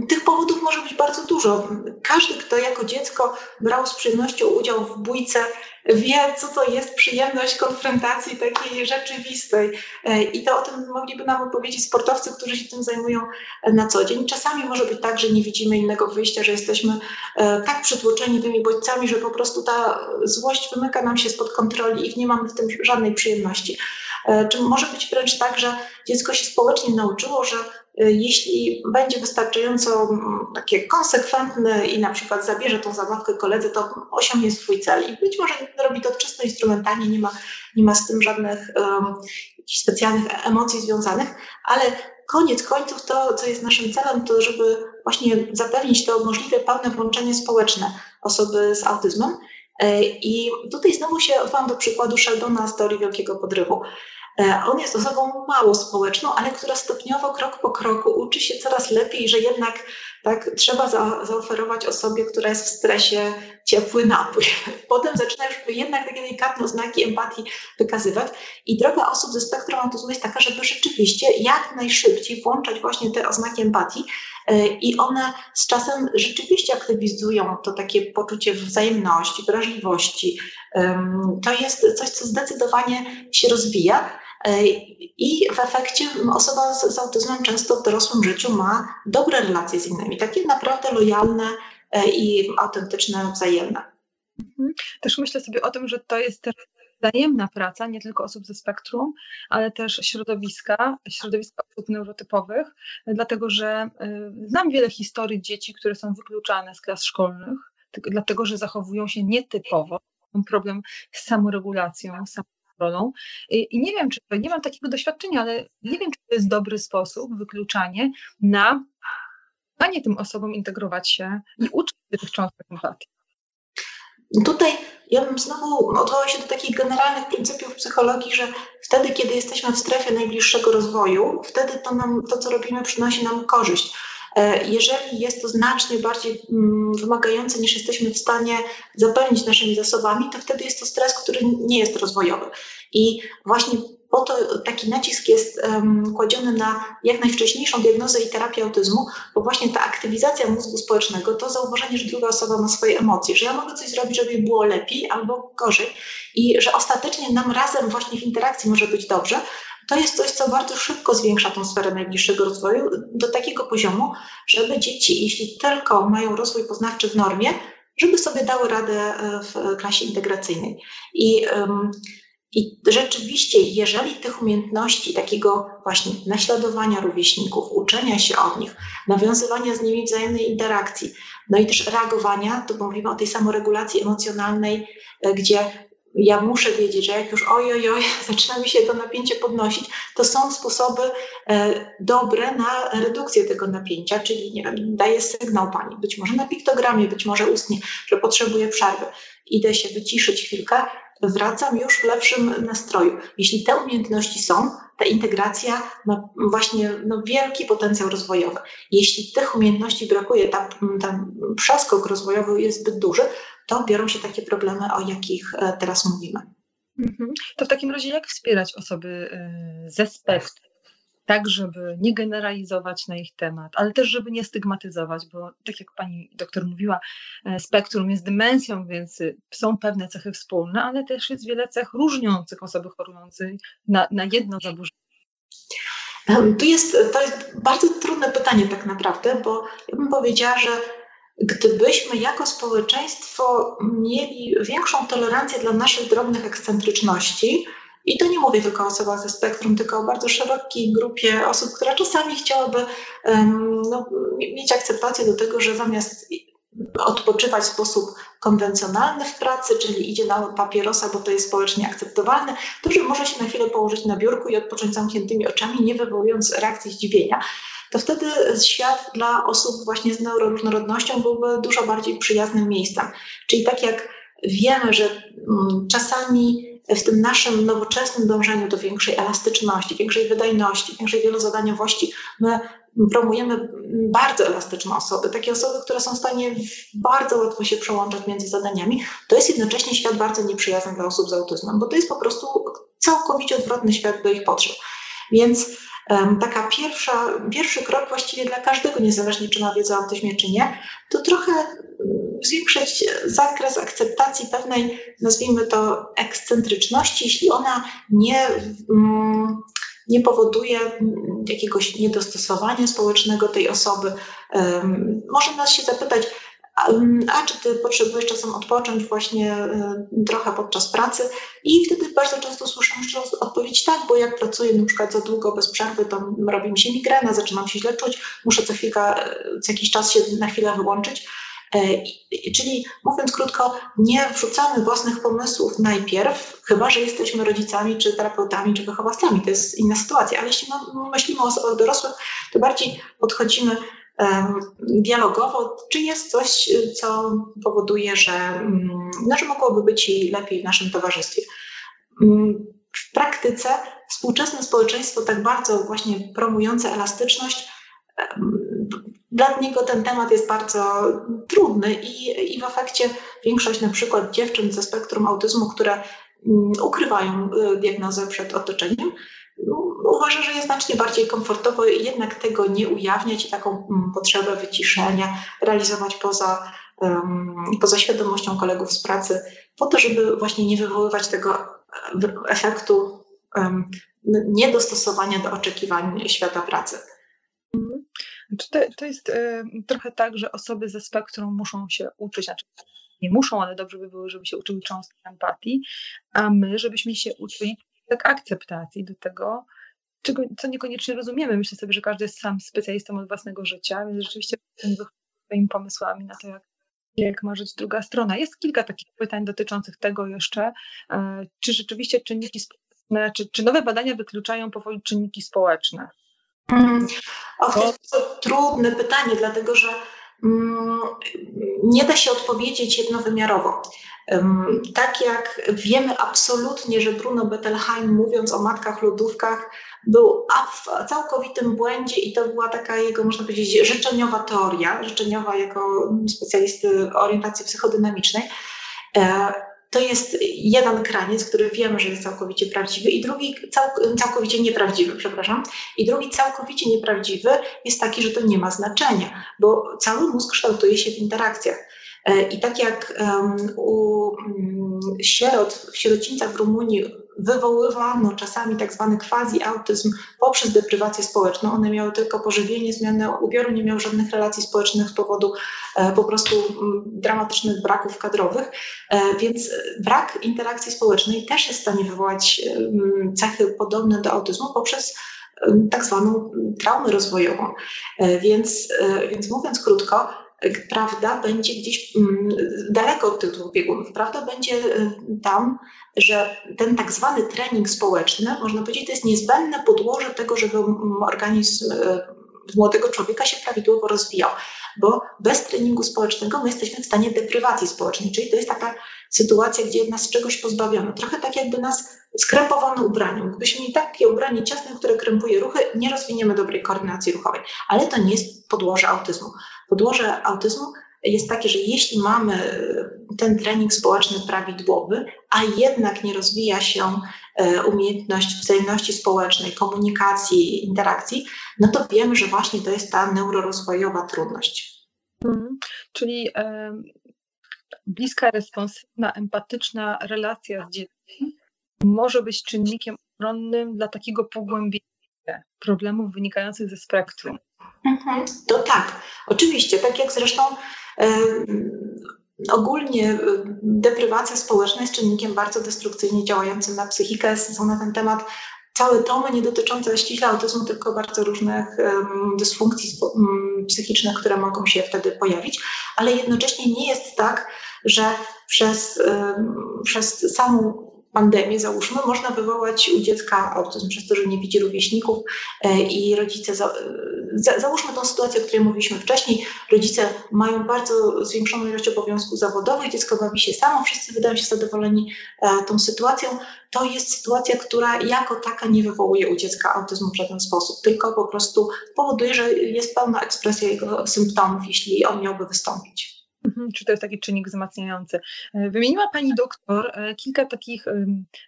Tych powodów może być bardzo dużo. Każdy, kto jako dziecko brał z przyjemnością udział w bójce, wie, co to jest przyjemność konfrontacji takiej rzeczywistej. I to o tym mogliby nam opowiedzieć sportowcy, którzy się tym zajmują na co dzień. Czasami może być tak, że nie widzimy innego wyjścia, że jesteśmy e, tak przytłoczeni tymi bodźcami, że po prostu ta złość wymyka nam się spod kontroli i nie mamy w tym żadnej przyjemności. E, czy może być wręcz tak, że dziecko się społecznie nauczyło, że Y, jeśli będzie wystarczająco mm, takie konsekwentne i na przykład zabierze tą zabawkę koledze, to osiągnie swój cel. I być może robi to czysto instrumentalnie, nie ma, nie ma z tym żadnych um, specjalnych emocji związanych, ale koniec końców to, co jest naszym celem, to żeby właśnie zapewnić to możliwie pełne włączenie społeczne osoby z autyzmem. Y, I tutaj znowu się odwołam do przykładu Sheldona z teorii wielkiego podrywu. E, on jest osobą mało społeczną, ale która stopniowo, krok po kroku uczy się coraz lepiej, że jednak tak trzeba za, zaoferować osobie, która jest w stresie, ciepły napój. Potem zaczyna już jednak takie delikatne znaki empatii wykazywać. I droga osób ze spektrum autyzmu jest taka, żeby rzeczywiście jak najszybciej włączać właśnie te oznaki empatii, e, i one z czasem rzeczywiście aktywizują to takie poczucie wzajemności, wrażliwości. To jest coś, co zdecydowanie się rozwija. E, I w efekcie osoba z, z autyzmem często w dorosłym życiu ma dobre relacje z innymi, takie naprawdę lojalne e, i autentyczne, wzajemne. Mhm. Też myślę sobie o tym, że to jest też wzajemna praca, nie tylko osób ze spektrum, ale też środowiska, środowiska osób neurotypowych, dlatego że e, znam wiele historii dzieci, które są wykluczane z klas szkolnych, dlatego że zachowują się nietypowo. Problem z samoregulacją, rolą. I nie wiem, czy nie mam takiego doświadczenia, ale nie wiem, czy to jest dobry sposób, wykluczanie, na danie tym osobom integrować się i uczyć się tych cząstek empatii. Tutaj ja bym znowu odwołała się do takich generalnych pryncypiów psychologii, że wtedy, kiedy jesteśmy w strefie najbliższego rozwoju, wtedy to, nam, to co robimy, przynosi nam korzyść. E, jeżeli jest to znacznie bardziej mm, wymagające niż jesteśmy w stanie zapewnić naszymi zasobami, to wtedy jest to stres, który nie jest rozwojowy. I właśnie po to taki nacisk jest um, kładziony na jak najwcześniejszą diagnozę i terapię autyzmu, bo właśnie ta aktywizacja mózgu społecznego, to zauważenie, że druga osoba ma swoje emocje, że ja mogę coś zrobić, żeby jej było lepiej albo gorzej i że ostatecznie nam razem właśnie w interakcji może być dobrze, to jest coś, co bardzo szybko zwiększa tą sferę najbliższego rozwoju do takiego poziomu, żeby dzieci, jeśli tylko mają rozwój poznawczy w normie, żeby sobie dały radę e, w klasie integracyjnej. I I rzeczywiście, jeżeli tych umiejętności takiego właśnie naśladowania rówieśników, uczenia się od nich, nawiązywania z nimi wzajemnej interakcji, no i też reagowania, to mówimy o tej samoregulacji emocjonalnej, e, gdzie ja muszę wiedzieć, że jak już oj, oj, zaczyna mi się to napięcie podnosić, to są sposoby e, dobre na redukcję tego napięcia, czyli nie wiem, daję sygnał pani, być może na piktogramie, być może ustnie, że potrzebuję przerwy. Idę się wyciszyć chwilkę, wracam już w lepszym nastroju. Jeśli te umiejętności są, ta integracja ma właśnie no, wielki potencjał rozwojowy. Jeśli tych umiejętności brakuje, ten przeskok rozwojowy jest zbyt duży, to biorą się takie problemy, o jakich e, teraz mówimy. Mhm. To w takim razie jak wspierać osoby e, ze spektrum? tak, żeby nie generalizować na ich temat, ale też, żeby nie stygmatyzować, bo tak jak pani doktor mówiła, e, spektrum jest dymensją, więc są pewne cechy wspólne, ale też jest wiele cech różniących osoby chorującej na, na jedno zaburzenie. Tu jest, to jest bardzo trudne pytanie tak naprawdę, bo ja bym powiedziała, że gdybyśmy jako społeczeństwo mieli większą tolerancję dla naszych drobnych ekscentryczności, i to nie mówię tylko o osobach ze spektrum, tylko o bardzo szerokiej grupie osób, która czasami chciałaby no, mieć akceptację do tego, że zamiast odpoczywać w sposób konwencjonalny w pracy, czyli idzie na papierosa, bo to jest społecznie akceptowalne, to że może się na chwilę położyć na biurku i odpocząć zamkniętymi oczami, nie wywołując reakcji zdziwienia, to wtedy świat dla osób właśnie z neuroróżnorodnością byłby dużo bardziej przyjaznym miejscem. Czyli tak jak wiemy, że mm, czasami w tym naszym nowoczesnym dążeniu do większej elastyczności, większej wydajności, większej wielozadaniowości, my promujemy bardzo elastyczne osoby, takie osoby, które są w stanie bardzo łatwo się przełączać między zadaniami. To jest jednocześnie świat bardzo nieprzyjazny dla osób z autyzmem, bo to jest po prostu całkowicie odwrotny świat do ich potrzeb. Więc taka pierwsza, pierwszy krok właściwie dla każdego, niezależnie czy ma wiedzę o autyzmie, czy nie, to trochę zwiększyć zakres akceptacji pewnej, nazwijmy to, ekscentryczności, jeśli ona nie, mm, nie powoduje jakiegoś niedostosowania społecznego tej osoby. Może nas się zapytać, a czy ty potrzebujesz czasem odpocząć właśnie e, trochę podczas pracy? I wtedy bardzo często słyszę odpowiedź tak, bo jak pracuję na przykład za długo bez przerwy, to robi mi się migrena, zaczynam się źle czuć, muszę co chwilkę, co jakiś czas się na chwilę wyłączyć. E, czyli mówiąc krótko, nie wrzucamy własnych pomysłów najpierw, chyba że jesteśmy rodzicami, czy terapeutami, czy wychowawcami. To jest inna sytuacja, ale jeśli myślimy o osobach dorosłych, to bardziej podchodzimy dialogowo, czy jest coś, co powoduje, że, mm, no, że mogłoby być i lepiej w naszym towarzystwie. Mm, w praktyce współczesne społeczeństwo tak bardzo właśnie promujące elastyczność, dla niego ten temat jest bardzo trudny i, i w efekcie większość na przykład dziewczyn ze spektrum autyzmu, które mm, ukrywają y, diagnozę przed otoczeniem, uważa, że jest znacznie bardziej komfortowo jednak tego nie ujawniać i taką mm, potrzebę wyciszenia realizować poza, poza świadomością kolegów z pracy, po to, żeby właśnie nie wywoływać tego e, efektu niedostosowania do oczekiwań świata pracy. Mhm. To, to jest y, trochę tak, że osoby ze spektrum muszą się uczyć, znaczy nie muszą, ale dobrze by było, żeby się uczyły cząstki empatii, a my, żebyśmy się uczyli tak akceptacji do tego, czego, co niekoniecznie rozumiemy. Myślę sobie, że każdy jest sam specjalistą od własnego życia, więc rzeczywiście swoimi pomysłami na to, jak, jak ma żyć druga strona. Jest kilka takich pytań dotyczących tego jeszcze, e, czy rzeczywiście czynniki społeczne, czy, czy nowe badania wykluczają powoli czynniki społeczne? Mm, to trudne pytanie, dlatego że nie da się odpowiedzieć jednowymiarowo. Tak jak wiemy absolutnie, że Bruno Bettelheim, mówiąc o matkach lodówkach, był w całkowitym błędzie i to była taka jego, można powiedzieć, życzeniowa teoria, życzeniowa jako specjalisty orientacji psychodynamicznej. To jest jeden kraniec, który wiemy, że jest całkowicie prawdziwy, i drugi cał, całkowicie nieprawdziwy, przepraszam. I drugi całkowicie nieprawdziwy jest taki, że to nie ma znaczenia, bo cały mózg kształtuje się w interakcjach. E, I tak jak u mm, sierot w sierocińcach w Rumunii wywoływano czasami tak zwany quasi-autyzm poprzez deprywację społeczną. One miały tylko pożywienie, zmianę ubioru, nie miały żadnych relacji społecznych z powodu e, po prostu dramatycznych braków kadrowych, e, więc brak interakcji społecznej też jest w stanie wywołać cechy podobne do autyzmu poprzez tak zwaną traumę rozwojową. Więc, więc mówiąc krótko, prawda będzie gdzieś mm, daleko od tych dwóch biegunów. Prawda będzie y, tam, że ten tak zwany trening społeczny, można powiedzieć, to jest niezbędne podłoże tego, żeby organizm y, młodego człowieka się prawidłowo rozwijał, bo bez treningu społecznego my jesteśmy w stanie deprywacji społecznej, czyli to jest taka sytuacja, gdzie nas czegoś pozbawiono. Trochę tak jakby nas skrępowano ubraniem. Gdybyśmy mieli takie ubranie ciasne, które krępuje ruchy, nie rozwiniemy dobrej koordynacji ruchowej. Ale to nie jest podłoże autyzmu. Podłoże autyzmu jest takie, że jeśli mamy ten trening społeczny prawidłowy, a jednak nie rozwija się e, umiejętność wzajemności społecznej, komunikacji, interakcji, no to wiemy, że właśnie to jest ta neurorozwojowa trudność. Mhm. Czyli bliska, responsywna, empatyczna relacja z dzieckiem może być czynnikiem ochronnym dla takiego pogłębienia problemów wynikających ze spektrum. Mhm, to tak, oczywiście, tak jak zresztą ogólnie deprywacja społeczna jest czynnikiem bardzo destrukcyjnie działającym na psychikę. Są na ten temat całe tomy nie dotyczące ściśle autyzmu, tylko bardzo różnych um, dysfunkcji um, psychicznych, które mogą się wtedy pojawić, ale jednocześnie nie jest tak, że przez, um, przez samą pandemię, załóżmy, można wywołać u dziecka autyzm przez to, że nie widzi rówieśników e, i rodzice, za, za, załóżmy tą sytuację, o której mówiliśmy wcześniej, rodzice mają bardzo zwiększoną ilość obowiązków zawodowych, dziecko bawi się samo, wszyscy wydają się zadowoleni e, tą sytuacją. To jest sytuacja, która jako taka nie wywołuje u dziecka autyzmu w żaden sposób, tylko po prostu powoduje, że jest pełna ekspresja jego symptomów, jeśli on miałby wystąpić. Mhm, czy to jest taki czynnik wzmacniający? E, wymieniła Pani doktor e, kilka takich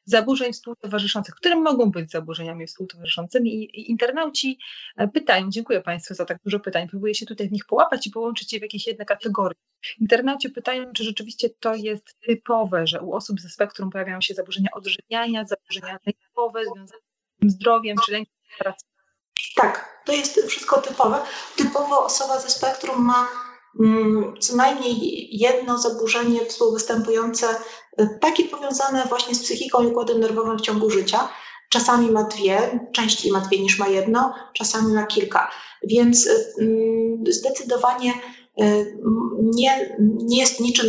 zaburzeń współtowarzyszących, które mogą być zaburzeniami współtowarzyszącymi i internauci e, pytają, dziękuję Państwu za tak dużo pytań, próbuję się tutaj w nich połapać i połączyć je w jakieś jedne kategorie. Internauci pytają, czy rzeczywiście to jest typowe, że u osób ze spektrum pojawiają się zaburzenia odżywiania, zaburzenia lękowe związane z zdrowiem czy lękiem pracy. Tak, to jest wszystko typowe. Typowo osoba ze spektrum ma co najmniej jedno zaburzenie współwystępujące, y, takie powiązane właśnie z psychiką i układem nerwowym w ciągu życia. Czasami ma dwie, częściej ma dwie niż ma jedno, czasami ma kilka. Więc y, mm, zdecydowanie nie, nie jest niczym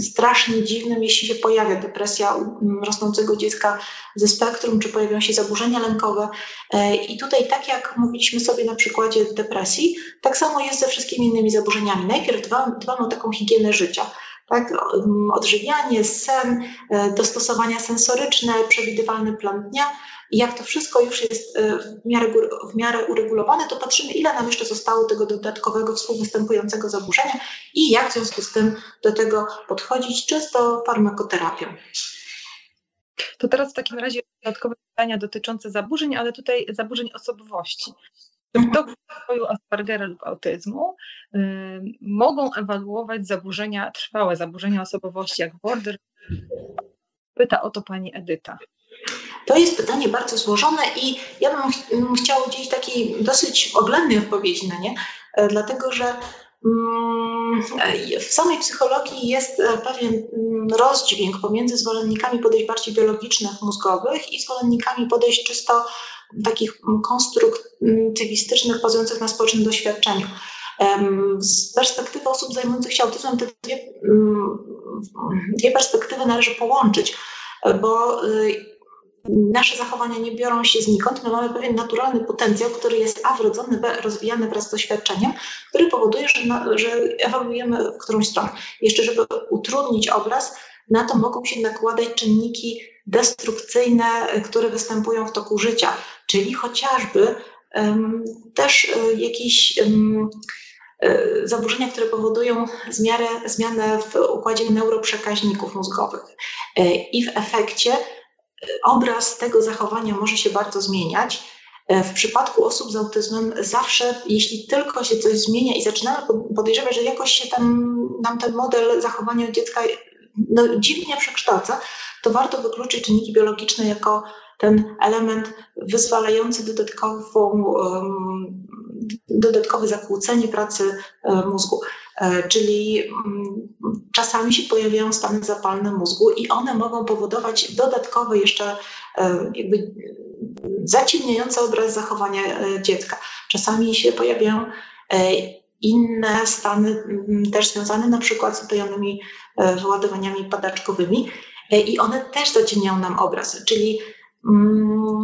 strasznie dziwnym, jeśli się pojawia depresja rosnącego dziecka ze spektrum, czy pojawią się zaburzenia lękowe. E, I tutaj, tak jak mówiliśmy sobie na przykładzie depresji, tak samo jest ze wszystkimi innymi zaburzeniami. Najpierw dbamy o taką higienę życia tak? Odżywianie, sen, e, dostosowania sensoryczne, przewidywalny plan dnia. I jak to wszystko już jest e, w miarę, w miarę uregulowane, to patrzymy, ile nam jeszcze zostało tego dodatkowego współwystępującego zaburzenia i jak w związku z tym do tego podchodzić, czysto farmakoterapią. To teraz w takim razie dodatkowe pytania dotyczące zaburzeń, ale tutaj zaburzeń osobowości. W toku rozwoju Aspergera lub autyzmu y, mogą ewaluować zaburzenia, trwałe zaburzenia osobowości, jak border. Pyta o to pani Edyta. To jest pytanie bardzo złożone i ja bym chciała udzielić takiej dosyć oględnej odpowiedzi na nie, e, dlatego że w samej psychologii jest e, pewien mm, rozdźwięk pomiędzy zwolennikami podejść bardziej biologicznych, mózgowych i zwolennikami podejść czysto takich konstruktywistycznych, bazujących na społecznym doświadczeniu. Z perspektywy osób zajmujących się autyzmem te dwie, mm, dwie perspektywy należy połączyć, bo y, nasze zachowania nie biorą się znikąd. My mamy pewien naturalny potencjał, który jest a wrodzony, b rozwijany wraz z doświadczeniem, który powoduje, że, na, że ewoluujemy w którąś stronę. Jeszcze, żeby utrudnić obraz, na to mogą się nakładać czynniki destrukcyjne, które występują w toku życia, czyli chociażby um, też um, jakieś um, zaburzenia, które powodują zmianę, zmianę w układzie neuroprzekaźników mózgowych. E, I w efekcie obraz tego zachowania może się bardzo zmieniać. W przypadku osób z autyzmem zawsze, jeśli tylko się coś zmienia i zaczynamy podejrzewać, że jakoś się tam, nam ten model zachowania dziecka no, dziwnie przekształca, to warto wykluczyć czynniki biologiczne jako ten element wyzwalający dodatkową, dodatkowe zakłócenie pracy e, mózgu. E, czyli mm, czasami się pojawiają stany zapalne mózgu i one mogą powodować dodatkowe jeszcze e, jakby zaciemniający obraz zachowania dziecka. Czasami się pojawiają inne stany mm, też związane na przykład z utajonymi wyładowaniami padaczkowymi i one też zaciemniają nam obraz, czyli Mm,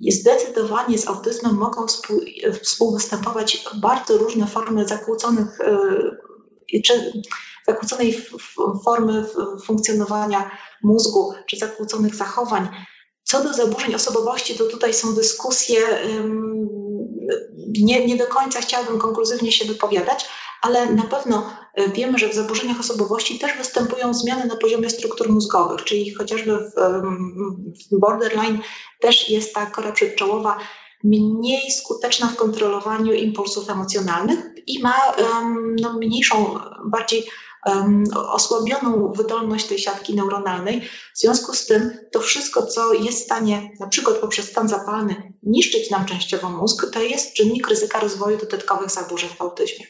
zdecydowanie z autyzmem mogą współwystępować bardzo różne formy zakłóconych e, czy zakłóconej formy funkcjonowania mózgu, czy zakłóconych zachowań. Co do zaburzeń osobowości, to tutaj są dyskusje, nie, nie do końca chciałabym konkluzywnie się wypowiadać, ale na pewno e, wiemy, że w zaburzeniach osobowości też występują zmiany na poziomie struktur mózgowych, czyli chociażby w, w borderline też jest ta kora przedczołowa mniej skuteczna w kontrolowaniu impulsów emocjonalnych i ma no, mniejszą, bardziej osłabioną wydolność tej siatki neuronalnej. W związku z tym to wszystko, co jest w stanie, na przykład poprzez stan zapalny, niszczyć nam częściowo mózg, to jest czynnik ryzyka rozwoju dodatkowych zaburzeń w autyzmie.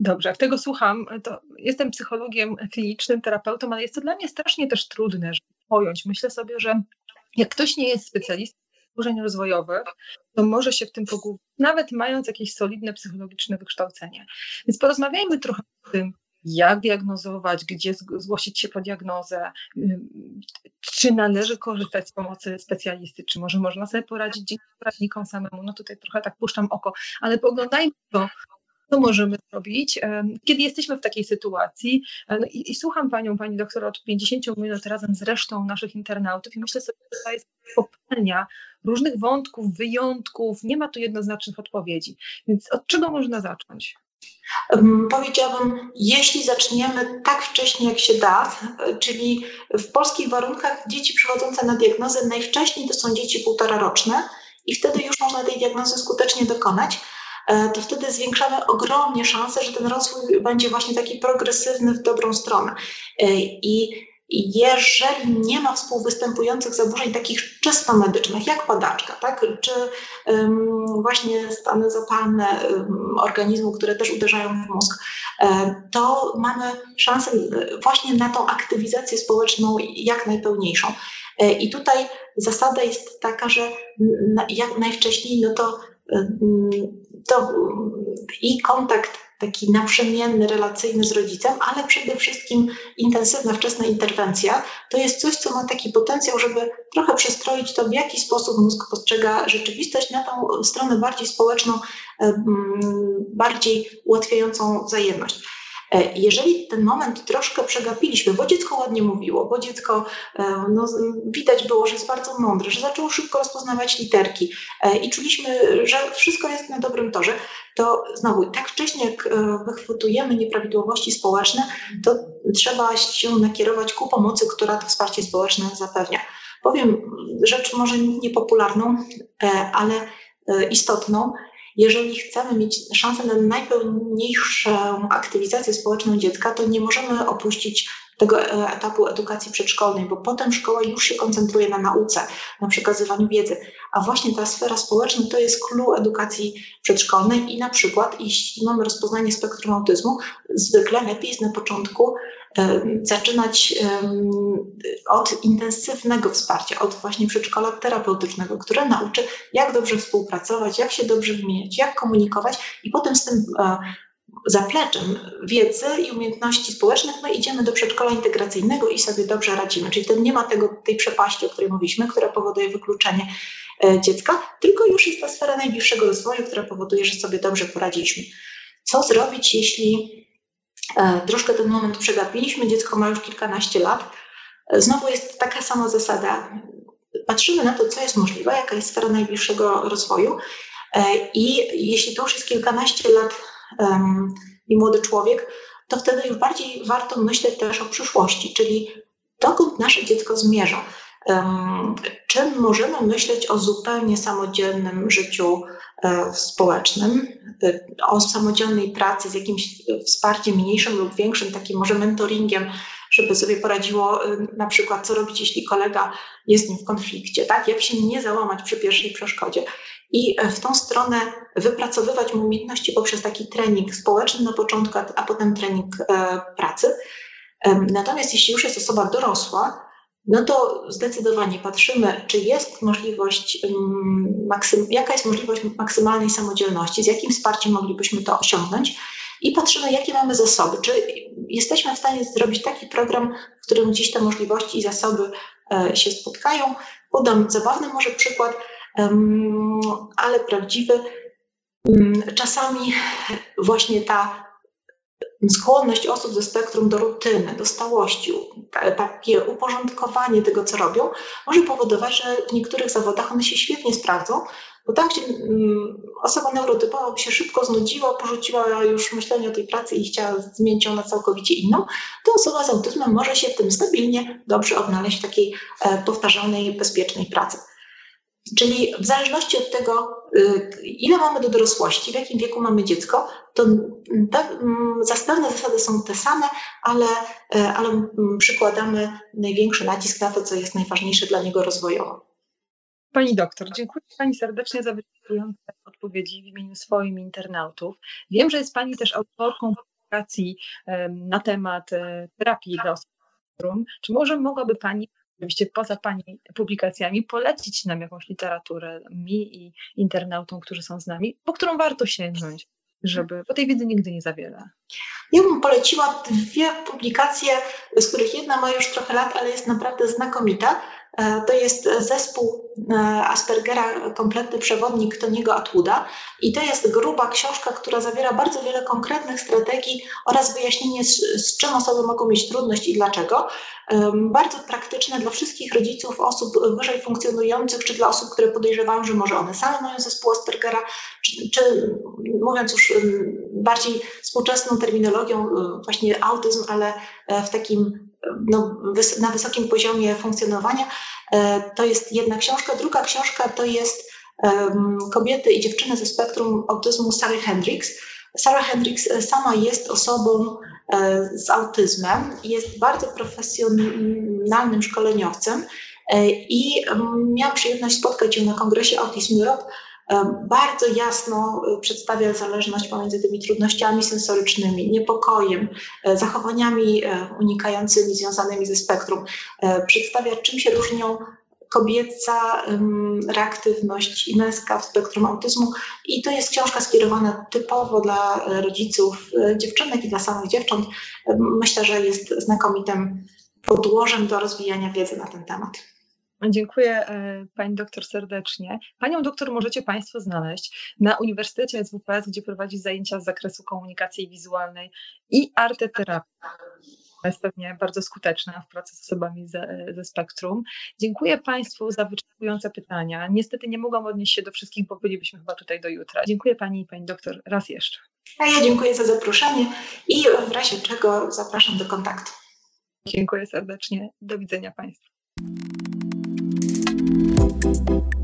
Dobrze, jak tego słucham, to jestem psychologiem klinicznym, terapeutą, ale jest to dla mnie strasznie też trudne, pojąć. Myślę sobie, że jak ktoś nie jest specjalistą zaburzeń rozwojowych, to może się w tym pogubić, nawet mając jakieś solidne psychologiczne wykształcenie. Więc porozmawiajmy trochę o tym, jak diagnozować, gdzie zgłosić się po diagnozę, czy należy korzystać z pomocy specjalisty, czy może można sobie poradzić dzięki poradnikom samemu. No tutaj trochę tak puszczam oko, ale poglądajmy to co możemy zrobić, kiedy jesteśmy w takiej sytuacji. E, no i, i, słucham panią, pani doktor, od 50 minut razem z resztą naszych internautów i myślę sobie, że to jest poprzednia różnych wątków, wyjątków, nie ma tu jednoznacznych odpowiedzi. Więc od czego można zacząć? Powiedziałabym, jeśli zaczniemy tak wcześnie, jak się da, czyli w polskich warunkach dzieci przychodzące na diagnozę najwcześniej to są dzieci półtora roczne i wtedy już można tej diagnozy skutecznie dokonać. E, to wtedy zwiększamy ogromnie szanse, że ten rozwój będzie właśnie taki progresywny w dobrą stronę. E, I jeżeli nie ma współwystępujących zaburzeń takich czysto medycznych, jak padaczka, tak? czy um, właśnie stany zapalne um, organizmu, które też uderzają w mózg, um, to mamy szansę właśnie na tą aktywizację społeczną jak najpełniejszą. I tutaj zasada jest taka, że jak najwcześniej, no to to i kontakt taki naprzemienny, relacyjny z rodzicem, ale przede wszystkim intensywna, wczesna interwencja, to jest coś, co ma taki potencjał, żeby trochę przestroić to, w jaki sposób mózg postrzega rzeczywistość na tą stronę bardziej społeczną, bardziej ułatwiającą wzajemność. E, jeżeli ten moment troszkę przegapiliśmy, bo dziecko ładnie mówiło, bo dziecko e, no, widać było, że jest bardzo mądre, że zaczęło szybko rozpoznawać literki e, i czuliśmy, że wszystko jest na dobrym torze, to znowu tak wcześnie jak wychwytujemy nieprawidłowości społeczne, to trzeba się nakierować ku pomocy, która to wsparcie społeczne zapewnia. Powiem rzecz może niepopularną, ale istotną. Jeżeli chcemy mieć szansę na najpełniejszą aktywizację społeczną dziecka, to nie możemy opuścić tego e, etapu edukacji przedszkolnej, bo potem szkoła już się koncentruje na nauce, na przekazywaniu wiedzy. A właśnie ta sfera społeczna to jest clue edukacji przedszkolnej i na przykład, jeśli mamy rozpoznanie spektrum autyzmu, zwykle lepiej jest na początku zaczynać od intensywnego wsparcia, od właśnie przedszkola terapeutycznego, które nauczy, jak dobrze współpracować, jak się dobrze wymieniać, jak komunikować i potem z tym e, zapleczem wiedzy i umiejętności społecznych my idziemy do przedszkola integracyjnego i sobie dobrze radzimy. Czyli ten nie ma tego, tej przepaści, o której mówiliśmy, która powoduje wykluczenie e, dziecka, tylko już jest ta sfera najbliższego rozwoju, która powoduje, że sobie dobrze poradziliśmy. Co zrobić, jeśli E, troszkę ten moment przegapiliśmy, dziecko ma już kilkanaście lat. E, znowu jest taka sama zasada. Patrzymy na to, co jest możliwe, jaka jest sfera najbliższego rozwoju i jeśli to już jest kilkanaście lat i młody człowiek, to wtedy już bardziej warto myśleć też o przyszłości, czyli dokąd nasze dziecko zmierza. czy możemy myśleć o zupełnie samodzielnym życiu e, społecznym, e, o samodzielnej pracy z jakimś wsparciem mniejszym lub większym, takim może mentoringiem, żeby sobie poradziło e, na przykład, co robić, jeśli kolega jest z nim w konflikcie, tak? Jak się nie załamać przy pierwszej przeszkodzie. I w tą stronę wypracowywać umiejętności poprzez taki trening społeczny na początku, a potem trening pracy. Natomiast jeśli już jest osoba dorosła, no to zdecydowanie patrzymy, czy jest możliwość, jaka jest możliwość maksymalnej samodzielności, z jakim wsparciem moglibyśmy to osiągnąć i patrzymy, jakie mamy zasoby. Czy jesteśmy w stanie zrobić taki program, w którym gdzieś te możliwości i zasoby e, się spotkają. Podam zabawny może przykład, ale prawdziwy. Czasami właśnie ta skłonność osób ze spektrum do rutyny, do stałości, takie uporządkowanie tego, co robią, może powodować, że w niektórych zawodach one się świetnie sprawdzą, bo gdzie mm, osoba neurotypowa by się szybko znudziła, porzuciła już myślenie o tej pracy i chciała zmienić ją na całkowicie inną, to osoba z autyzmem może się w tym stabilnie dobrze odnaleźć w takiej e, powtarzalnej, bezpiecznej pracy. Czyli w zależności od tego, y, ile mamy do dorosłości, w jakim wieku mamy dziecko, to pewne zasady są te same, ale, y, ale przykładamy największy nacisk na to, co jest najważniejsze dla niego rozwojowo. Pani doktor, dziękuję Pani serdecznie za wyczerpujące odpowiedzi w imieniu swoim internautów. Wiem, że jest Pani też autorką publikacji na temat e, terapii dla osób Czy może mogłaby Pani oczywiście poza Pani publikacjami, polecić nam jakąś literaturę mi i internautom, którzy są z nami, po którą warto sięgnąć, żeby, bo tej wiedzy nigdy nie za wiele. Ja bym poleciła dwie publikacje, z których jedna ma już trochę lat, ale jest naprawdę znakomita. E, to jest zespół e, Aspergera, kompletny przewodnik Toniego Atwooda i to jest gruba książka, która zawiera bardzo wiele konkretnych strategii oraz wyjaśnienie z, z czym osoby mogą mieć trudność i dlaczego. Bardzo praktyczne dla wszystkich rodziców osób wyżej funkcjonujących, czy dla osób, które podejrzewają, że może one same mają zespół Aspergera, czy, czy mówiąc już bardziej współczesną terminologią, e, właśnie autyzm, ale w takim no, na wysokim poziomie funkcjonowania. E, to jest jedna książka. Druga książka to jest Kobiety i dziewczyny ze spektrum autyzmu Sarah Hendricks. Sarah Hendricks e, sama jest osobą e, z autyzmem, jest bardzo profesjonalnym szkoleniowcem i miałam przyjemność spotkać ją na kongresie Autism Europe bardzo jasno y, przedstawia zależność pomiędzy tymi trudnościami sensorycznymi, niepokojem, e, zachowaniami e, unikającymi związanymi ze spektrum. E, przedstawia, czym się różnią kobieca reaktywność i męska w spektrum autyzmu. I to jest książka skierowana typowo dla rodziców dziewczynek i dla samych dziewcząt. Myślę, że jest znakomitym podłożem do rozwijania wiedzy na ten temat. Dziękuję e, Pani doktor serdecznie. Panią doktor możecie Państwo znaleźć na Uniwersytecie SWPS, gdzie prowadzi zajęcia z zakresu komunikacji wizualnej i arteterapii. Jest pewnie bardzo skuteczna w pracy z osobami ze, ze spektrum. Dziękuję Państwu za wyczerpujące pytania. Niestety nie mogłam odnieść się do wszystkich, bo bylibyśmy chyba tutaj do jutra. Dziękuję Pani i Pani doktor raz jeszcze. A ja dziękuję za zaproszenie i w razie czego zapraszam do kontaktu. Dziękuję serdecznie. Do widzenia Państwu. Thank you.